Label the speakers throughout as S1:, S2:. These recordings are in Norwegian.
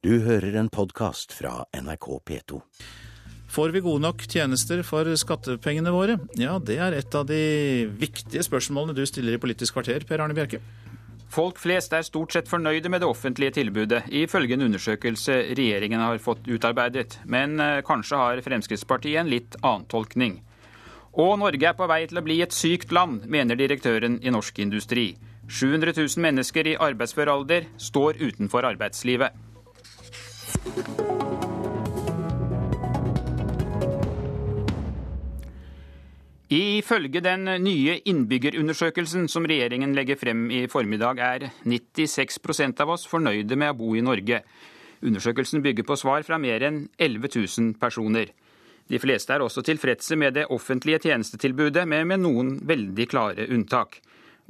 S1: Du hører en podkast fra NRK P2.
S2: Får vi gode nok tjenester for skattepengene våre? Ja, det er et av de viktige spørsmålene du stiller i Politisk kvarter, Per Arne Bjerke.
S3: Folk flest er stort sett fornøyde med det offentlige tilbudet, ifølge en undersøkelse regjeringen har fått utarbeidet. Men eh, kanskje har Fremskrittspartiet en litt annen tolkning. Og Norge er på vei til å bli et sykt land, mener direktøren i Norsk Industri. 700 000 mennesker i arbeidsfør alder står utenfor arbeidslivet. Ifølge den nye innbyggerundersøkelsen som regjeringen legger frem i formiddag, er 96% av oss fornøyde med å bo i Norge. Undersøkelsen bygger på svar fra mer enn 11 000 personer. De fleste er også tilfredse med det offentlige tjenestetilbudet, men med noen veldig klare unntak.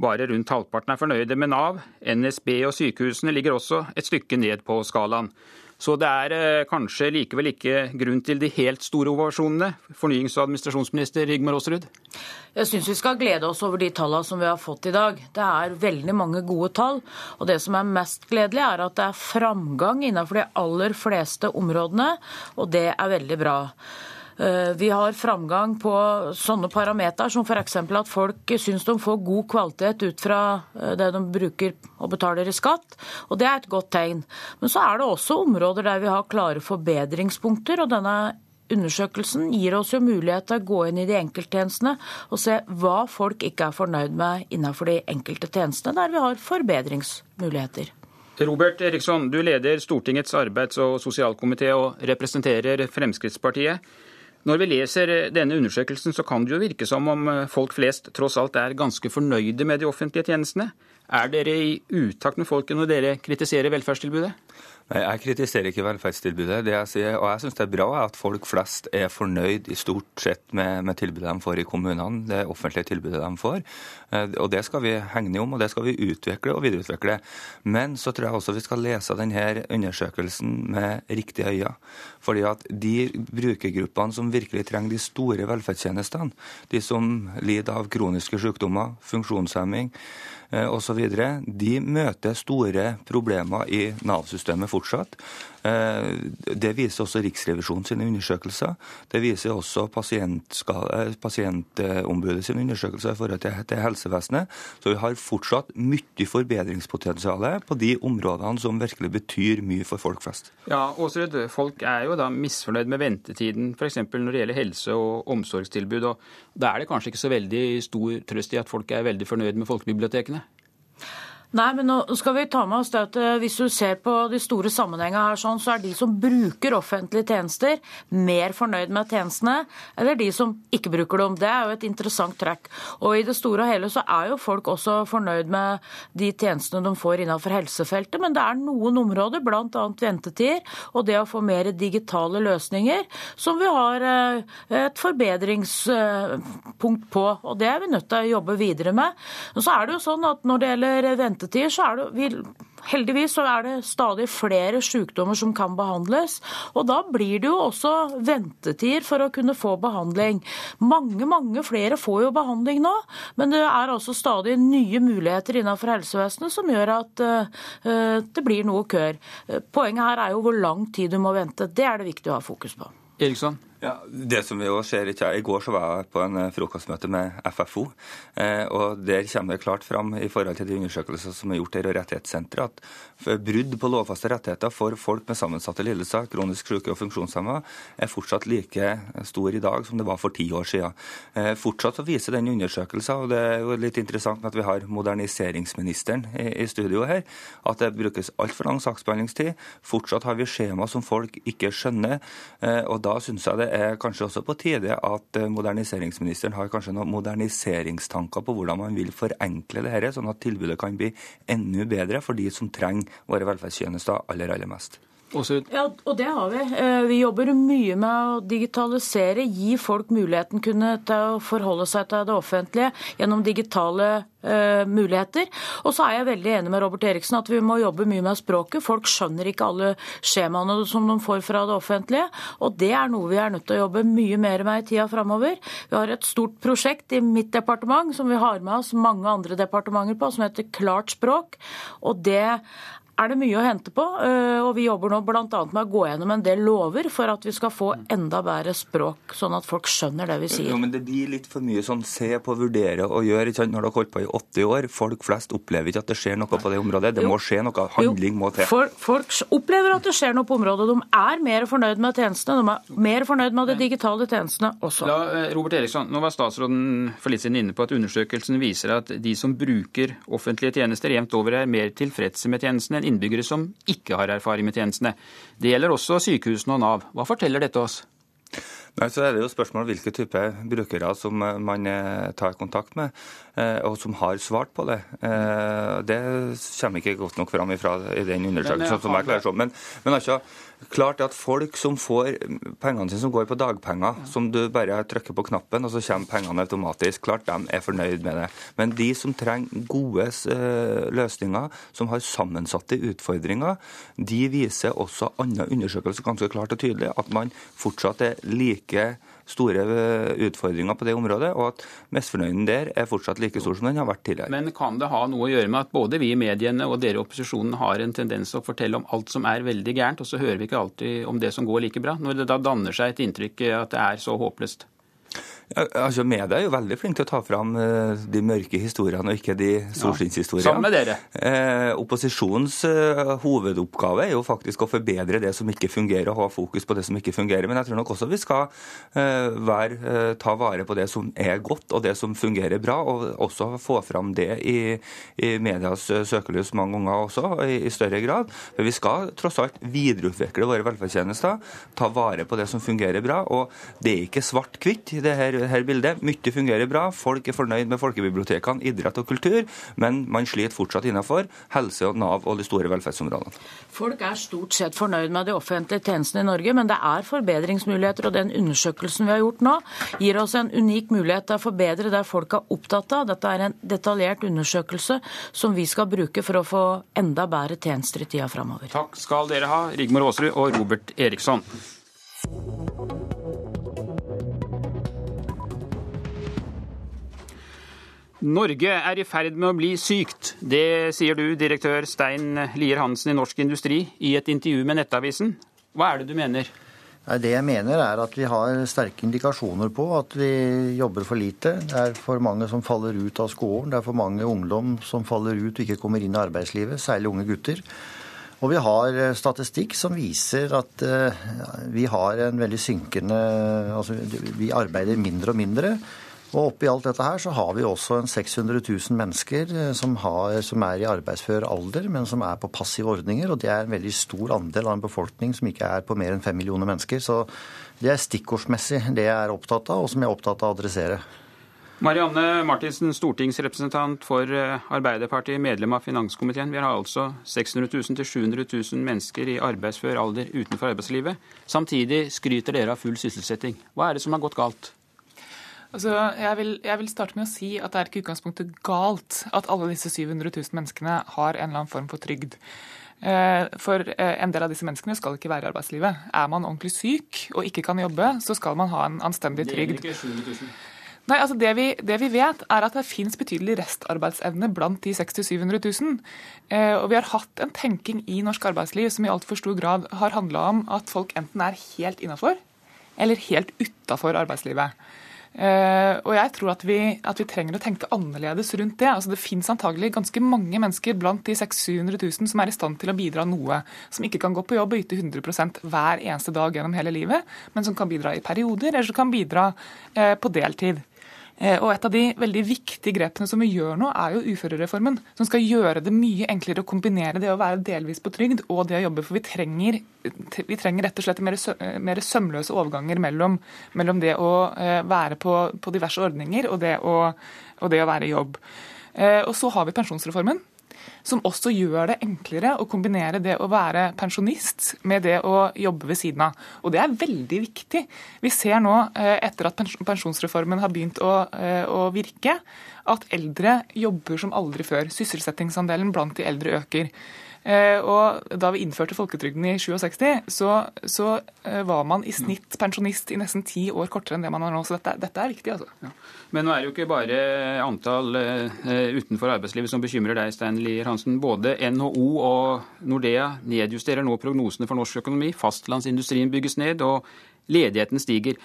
S3: Bare rundt halvparten er fornøyde med Nav. NSB og sykehusene ligger også et stykke ned på skalaen. Så det er eh, kanskje likevel ikke grunn til de helt store ovasjonene. Fornyings- og administrasjonsminister Rigmor Aasrud?
S4: Jeg syns vi skal glede oss over de tallene som vi har fått i dag. Det er veldig mange gode tall. Og det som er mest gledelig, er at det er framgang innenfor de aller fleste områdene, og det er veldig bra. Eh, vi har framgang på sånne parametere som f.eks. at folk syns de får god kvalitet ut fra eh, det de bruker og betaler i skatt, og det er et godt tegn. Men så er det også områder der vi har klare forbedringspunkter, og denne Undersøkelsen gir oss jo mulighet til å gå inn i de enkelttjenestene og se hva folk ikke er fornøyd med innenfor de enkelte tjenestene, der vi har forbedringsmuligheter.
S3: Robert Eriksson, du leder Stortingets arbeids- og sosialkomité og representerer Fremskrittspartiet. Når vi leser eh, denne undersøkelsen, så kan det jo virke som om eh, folk flest tross alt er ganske fornøyde med de offentlige tjenestene. Er dere i utakt med folket når dere kritiserer velferdstilbudet?
S5: Jeg kritiserer ikke velferdstilbudet. Det jeg sier, og jeg syns det er bra at folk flest er fornøyd i stort sett med, med, tilbudet de får i kommunene, det offentlige tilbudet de får. Eh, og Det skal vi hegne om, og det skal vi utvikle og videreutvikle. Men så tror jeg også vi skal lese denne undersøkelsen med riktige øyne. Fordi at de brukergruppene som virkelig trenger de store velferdstjenestene, de som lider av kroniske sykdommer, funksjonshemming, Eh, osv. De møter store problemer i Nav-systemet fortsatt. Eh, det viser også Riksrevisjonen sine undersøkelser. Det viser også eh, pasientombudet sine undersøkelser i forhold til helsevesenet. Så vi har fortsatt mye forbedringspotensial på de områdene som virkelig betyr mye for folk flest.
S3: Ja, Åsrud, Folk er jo da misfornøyd med ventetiden f.eks. når det gjelder helse- og omsorgstilbud. og Da er det kanskje ikke så veldig stor trøst i at folk er veldig fornøyd med folkebibliotekene?
S4: Nei, men nå skal vi ta med oss det at eh, Hvis du ser på de store sammenhengene her, sånn, så er de som bruker offentlige tjenester, mer fornøyd med tjenestene eller de som ikke bruker dem. Det er jo et interessant trekk. Og I det store og hele så er jo folk også fornøyd med de tjenestene de får innenfor helsefeltet, men det er noen områder, bl.a. ventetider og det å få mer digitale løsninger, som vi har eh, et forbedringspunkt på. og Det er vi nødt til å jobbe videre med. Og så er det jo sånn at Når det gjelder ventetider, ventetider, så er det vi, heldigvis så er det stadig flere sykdommer som kan behandles. Og da blir det jo også ventetider for å kunne få behandling. Mange, mange flere får jo behandling nå, men det er altså stadig nye muligheter innenfor helsevesenet som gjør at uh, det blir noe køer. Poenget her er jo hvor lang tid du må vente. Det er det viktig å ha fokus på.
S3: Eriksson?
S5: Ja, det som vi også ser, ikke, I går så var jeg på en eh, frokostmøte med FFO. Eh, og Der kommer det klart fram i forhold til de undersøkelser som er gjort her og Rettighetssenteret, at brudd på lovfaste rettigheter for folk med sammensatte lidelser, kronisk syke og funksjonshemma, er fortsatt like stor i dag som det var for ti år siden. Eh, fortsatt så viser den undersøkelsen, og det er jo litt interessant at vi har moderniseringsministeren i, studio her, at det brukes altfor lang saksbehandlingstid. Fortsatt har vi skjema som folk ikke skjønner. Og da synes jeg det er kanskje også på tide at eh, moderniseringsministeren har kanskje noen moderniseringstanker på hvordan man vil forenkle det dette, sånn at tilbudet kan bli enda bedre for de som trenger våre velferdstjenester aller, aller mest.
S4: Ja, og det har vi. Eh, vi jobber mye med å digitalisere, gi folk muligheten kunne til å forholde seg til det offentlige gjennom digitale uh, muligheter. Og så er jeg veldig enig med Robert Eriksen at vi må jobbe mye med språket. Folk skjønner ikke alle skjemaene som de får fra det offentlige, og det er noe vi er nødt til å jobbe mye mer med i tida framover. Vi har et stort prosjekt i mitt departement som vi har med oss mange andre departementer på, som heter Klart språk. og det er det mye å hente på. Eh, og vi jobber nå bl.a. med å gå gjennom en del lover for at vi skal få enda bedre språk, sånn at folk skjønner det vi sier.
S5: Jo, men Det blir litt for mye sånn se på, vurdere og gjøre. Ikke sant? Når dere har holdt på i 80 år, folk flest opplever ikke at det skjer noe på det området. Det må skje noe. Handling må til.
S4: For, folk opplever at det skjer noe på området. De er mer fornøyd med tjenestene. De er mer fornøyd med de digitale tjenestene også.
S3: La, eh, Robert Eriksson, nå var statsråden for litt siden inne på at undersøkelsen viser at de som bruker offentlige tjenester jevnt over er mer tilfredse med tjenestene enn innbyggere som ikke har erfaring med tjenestene. Det gjelder også sykehusene og Nav. Hva forteller dette oss?
S5: Nei, så er det jo spørsmål hvilke type brukere som man eh, tar kontakt med, eh, og som har svart på det. Det kommer ikke godt nok fram ifra i den undersøkelsen. som jeg klarer Men, men altså, klart at folk som får pengene sine som går på dagpenger, som du bare trykker på knappen, og så kommer pengene automatisk, klart de er fornøyd med det. Men de som trenger gode eh, løsninger, som har sammensatte utfordringer, de viser også andre undersøkelser ganske klart og tydelig at man fortsatt er like store eh, utfordringer på det området, og at misfornøyden der er fortsatt like stor som den har vært tidligere.
S3: Men kan det ha noe å gjøre med at både vi i mediene og dere i opposisjonen har en tendens til å fortelle om alt som er veldig gærent, og så hører vi ikke alltid om det som går like bra, når det da danner seg et inntrykk at det er så håpløst?
S5: Altså Media er jo veldig flinke til å ta fram uh, de mørke historiene og ikke de solskinnshistoriene. Ja,
S3: sammen med dere.
S5: Eh, opposisjonens eh, hovedoppgave er jo faktisk å forbedre det som ikke fungerer, og ha fokus på det som ikke fungerer. Men jeg tror nok også vi skal eh, være, ta vare på det som er godt og det som fungerer bra, og også få fram det i, i medias søkelys mange ganger også, i, i, større grad. For vi skal tross alt videreutvikle våre velferdstjenester, ta vare på det som fungerer bra. Og det er ikke svart-hvitt. det her her bildet. Mye fungerer bra, folk er fornøyd med folkebibliotekene, idrett og kultur, men man sliter fortsatt innenfor helse og Nav og de store velferdsområdene.
S4: Folk er stort sett fornøyd med de offentlige tjenestene i Norge, men det er forbedringsmuligheter. Og den undersøkelsen vi har gjort nå, gir oss en unik mulighet til å forbedre det folk er opptatt av. Dette er en detaljert undersøkelse som vi skal bruke for å få enda bedre tjenester i tida framover.
S3: Takk skal dere ha, Rigmor Aasrud og Robert Eriksson. Norge er i ferd med å bli sykt. Det sier du, direktør Stein Lier Hansen i Norsk Industri, i et intervju med Nettavisen. Hva er det du mener?
S6: Det jeg mener er at vi har sterke indikasjoner på at vi jobber for lite. Det er for mange som faller ut av skolen. Det er for mange ungdom som faller ut og ikke kommer inn i arbeidslivet, særlig unge gutter. Og vi har eh, statistikk som viser at eh, vi har en veldig synkende Altså vi arbeider mindre og mindre. Og oppi alt dette her så har vi også en 600 000 mennesker eh, som, har, som, er i arbeidsfør alder, men som er på passive ordninger. Og det er en veldig stor andel av en befolkning som ikke er på mer enn fem millioner mennesker. Så det er stikkordsmessig det jeg er opptatt av, og som jeg er opptatt av å adressere.
S3: Marianne Martinsen, stortingsrepresentant for eh, Arbeiderpartiet, medlem av finanskomiteen. Vi har altså 600 000-700 000 mennesker i arbeidsfør alder utenfor arbeidslivet. Samtidig skryter dere av full sysselsetting. Hva er det som har gått galt?
S7: Altså, jeg, vil, jeg, vil, starte med å si at det er ikke utgangspunktet galt at alle disse 700 000 menneskene har en eller annen form for trygd. Eh, for eh, en del av disse menneskene skal ikke være i arbeidslivet. Er man ordentlig syk og ikke kan jobbe, så skal man ha en anstendig trygd. Det ikke 700 000. Nei, altså det vi, det vi, vet, er at det fins betydelig restarbeidsevne blant de 600 000-700 000. Eh, og vi har hatt en tenking i norsk arbeidsliv som i altfor stor grad har handla om at folk enten er helt innafor eller helt utafor arbeidslivet. Uh, og jeg tror at vi, at vi, trenger å tenke annerledes rundt det. Altså Det finnes antagelig ganske mange mennesker blant de 600 000 som er i stand til å bidra noe. Som ikke kan gå på jobb og yte 100% hver eneste dag gjennom hele livet, men som kan bidra i perioder, eller som kan bidra uh, på deltid. Eh, og Et av de veldig viktige grepene som vi gjør nå, er jo uførereformen. Som skal gjøre det mye enklere å kombinere det å være delvis på trygd og det å jobbe. For vi trenger, vi trenger rett og slett mer, mer sømløse overganger mellom, mellom, det å eh, være på, på diverse ordninger og det, å, og det å være i jobb. Eh, og så har vi pensjonsreformen, som også gjør det enklere å kombinere det å være pensjonist med det å jobbe ved siden av. Og det er veldig viktig. Vi ser nå, eh, etter at pensjonsreformen har begynt å, eh, å virke, at eldre jobber som aldri før. Sysselsettingsandelen blant de eldre øker. Eh, og da vi innførte folketrygden i 67, så, så eh, var man i snitt pensjonist i nesten ti år kortere enn det man er nå. Så dette, dette er viktig, altså. Ja.
S3: Men nå er det jo ikke bare antall uh, utenfor arbeidslivet som bekymrer deg, Stein Lier Hansen. Både NHO og Nordea nedjusterer nå prognosene for norsk økonomi. Fastlandsindustrien bygges ned, og ledigheten stiger.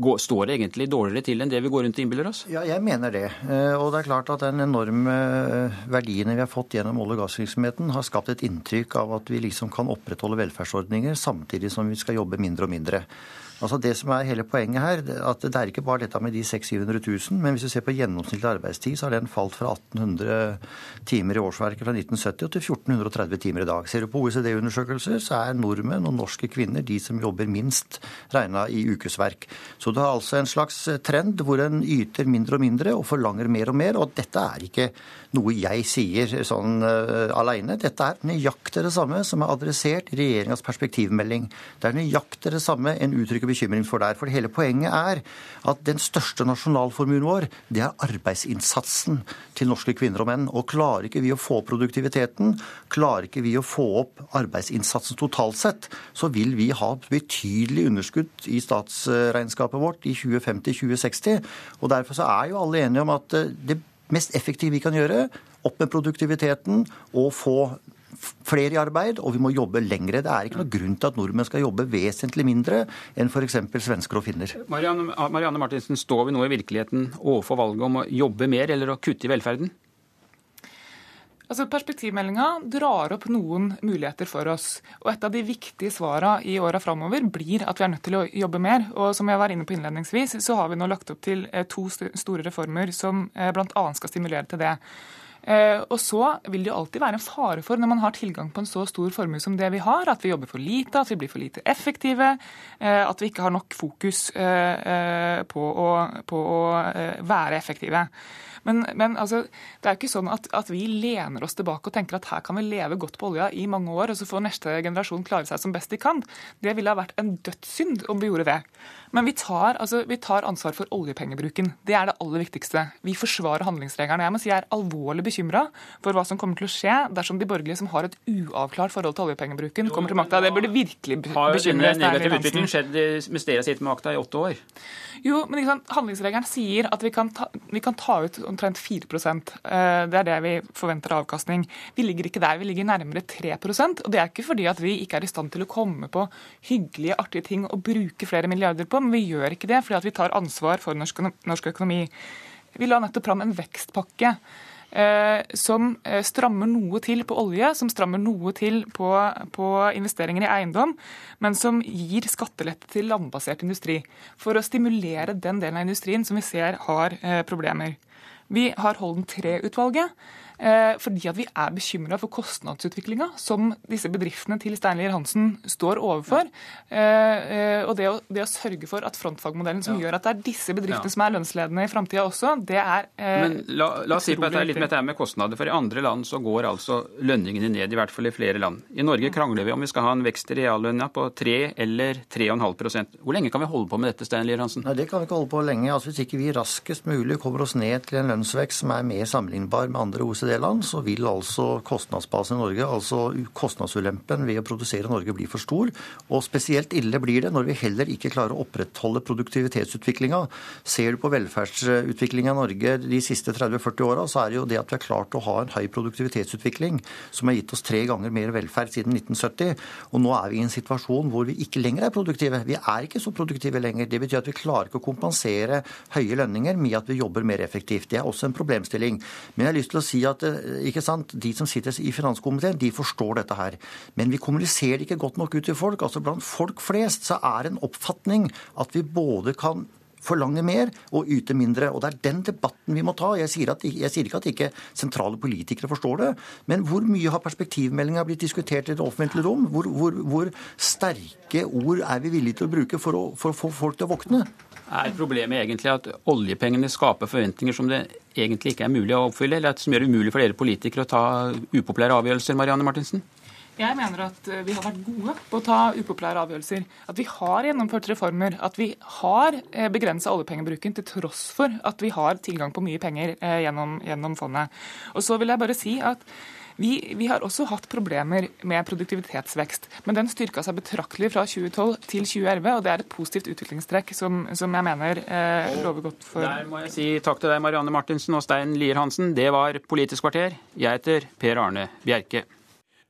S3: Står det egentlig dårligere til enn det vi går rundt og innbiller oss?
S6: Ja, jeg mener det. Eh, og det er klart at den enorme eh, verdiene vi har fått gjennom olje- og gassvirksomheten, har skapt et inntrykk av at vi liksom kan opprettholde velferdsordninger samtidig som vi skal jobbe mindre og mindre. Altså Det som er hele poenget her, at det er ikke bare dette med de 600 000 men hvis du ser på gjennomsnittlig arbeidstid, så har den falt fra 1800 timer i årsverket fra 1970 til 1430 timer i dag. Ser du på OECD-undersøkelser, så er nordmenn og norske kvinner de som jobber minst regna i ukesverk. Så det har altså en slags trend hvor en yter mindre og mindre og forlanger mer og mer. Og dette er ikke noe jeg sier sånn uh, aleine. Dette er nøyaktig det samme som er adressert i regjeringas perspektivmelding. Det er nøyaktig det samme en uttrykker bekymring for der. For hele poenget er at den største nasjonalformuen vår, det er arbeidsinnsatsen til norske kvinner og menn. Og klarer ikke vi å få opp produktiviteten, klarer ikke vi å få opp arbeidsinnsatsen totalt sett, så vil vi ha betydelig underskudd i statsregnskapet vårt i 2050-2060. Og derfor så er jo alle enige om at eh, det mest effektive vi kan gjøre, opp med produktiviteten og få flere i arbeid, og vi må jobbe lengre. Det er ikke noe grunn til at nordmenn skal jobbe vesentlig mindre enn f.eks. svensker og finner.
S3: Marianne, Marianne Martinsen, står vi nå i virkeligheten overfor valget om å jobbe mer eller å kutte i velferden?
S7: Altså, Perspektivmeldinga drar opp noen muligheter for oss. og Et av de viktige svarene i åra framover blir at vi er nødt til å jobbe mer. og Som jeg var inne på innledningsvis, så har vi nå lagt opp til eh, to store reformer som eh, bl.a. skal stimulere til det. Eh, og så vil det jo alltid være en fare for, når man har tilgang på en så stor formue som det vi har, at vi jobber for lite, at vi blir for lite effektive, eh, at vi ikke har nok fokus eh, på å, på å være effektive. Men, men altså, det er jo ikke sånn at, at, vi lener oss tilbake og tenker at her kan vi leve godt på olja i mange år, og så får neste generasjon klare seg som best de kan. Det ville ha vært en dødssynd om vi gjorde det. Men vi tar, altså, vi tar, ansvar for oljepengebruken. Det er det aller viktigste. Vi forsvarer handlingsregelen. Jeg må si jeg er alvorlig bekymra for hva som kommer til å skje dersom de borgerlige som har et uavklart forhold til oljepengebruken, kommer til makta. Det burde virkelig bekymre
S3: Har negativ utvikling skjedd mens dere har sittet med makta i åtte år?
S7: Jo, men handlingsregelen sier at vi kan ta, vi kan ta ut omtrent 4 eh, Det er det vi forventer av avkastning. Vi ligger ikke der, vi ligger nærmere 3% og det er ikke fordi at vi ikke er i stand til å komme på hyggelige, artige ting og bruke flere milliarder på men vi gjør ikke det fordi at vi tar ansvar for norsk, norsk økonomi. Vi la nettopp fram en vekstpakke. Eh, som eh, strammer noe til på olje, som strammer noe til på, på, investeringer i eiendom, men som gir skattelette til landbasert industri. For å stimulere den delen av industrien som vi ser har eh, problemer. Vi har Holden 3-utvalget Eh, fordi at vi er bekymra for kostnadsutviklinga som disse bedriftene til Steinlier Hansen står overfor. Ja. Eh, og det å, det å, sørge for at frontfagmodellen som ja. gjør at det er disse bedriftene ja. som er lønnsledende i framtida også, det er
S3: eh, Men la, la oss si på dette litt med dette med kostnader. For i andre land så går altså lønningene ned, i hvert fall i flere land. I Norge krangler vi om vi skal ha en vekst i reallønna på 3 eller 3,5% Hvor lenge kan vi holde på med dette, Steinlier Hansen?
S6: Nei, Det kan vi ikke holde på lenge. Altså, hvis ikke vi raskest mulig kommer oss ned til en lønnsvekst som er mer sammenlignbar med andre OECD OECD-land, så vil altså kostnadsbasen i Norge, altså kostnadsulempen ved å produsere Norge, bli for stor. Og spesielt ille blir det når vi heller ikke klarer å opprettholde produktivitetsutviklinga. Ser du på velferdsutviklinga i Norge de siste 30-40 åra, så er det jo det at vi har klart å ha en høy produktivitetsutvikling som har gitt oss tre ganger mer velferd siden 1970. Og nå er vi i en situasjon hvor vi ikke lenger er produktive. Vi er ikke så produktive lenger. Det betyr at vi klarer ikke å kompensere høye lønninger med at vi jobber mer effektivt. Det er også en problemstilling. Men jeg har lyst til å si at at eh, ikke sant, de som sitter i finanskomiteen, de forstår dette her. Men vi kommuniserer ikke godt nok ut til folk. altså Blant folk flest så er en oppfatning at vi både kan forlange mer og yte mindre. Og Det er den debatten vi må ta. Jeg sier, at, jeg sier, ikke at ikke sentrale politikere forstår det, men hvor mye har perspektivmeldinga blitt diskutert i det offentlige rom? Hvor, hvor, hvor, sterke ord er vi villige til å bruke for å, for å få folk til å våkne?
S3: Er problemet egentlig at oljepengene skaper forventninger som det egentlig ikke er mulig å oppfylle, eller som gjør det umulig for dere politikere å ta upopulære avgjørelser? Marianne Martinsen?
S7: Jeg mener at eh, vi har vært gode på å ta upopulære avgjørelser. At vi har gjennomført reformer. At vi har eh, begrensa oljepengebruken til tross for at vi har tilgang på mye penger eh, gjennom, gjennom fondet. Og så vil jeg bare si at Vi, vi har også hatt problemer med produktivitetsvekst, men den styrka seg betraktelig fra 2012 til 2011, og det er et positivt utviklingstrekk som, som jeg mener eh, lover godt for
S3: Der må jeg si takk til deg, Marianne Martinsen og Stein Lier Hansen. Det var Politisk kvarter. Jeg heter Per Arne Bjerke.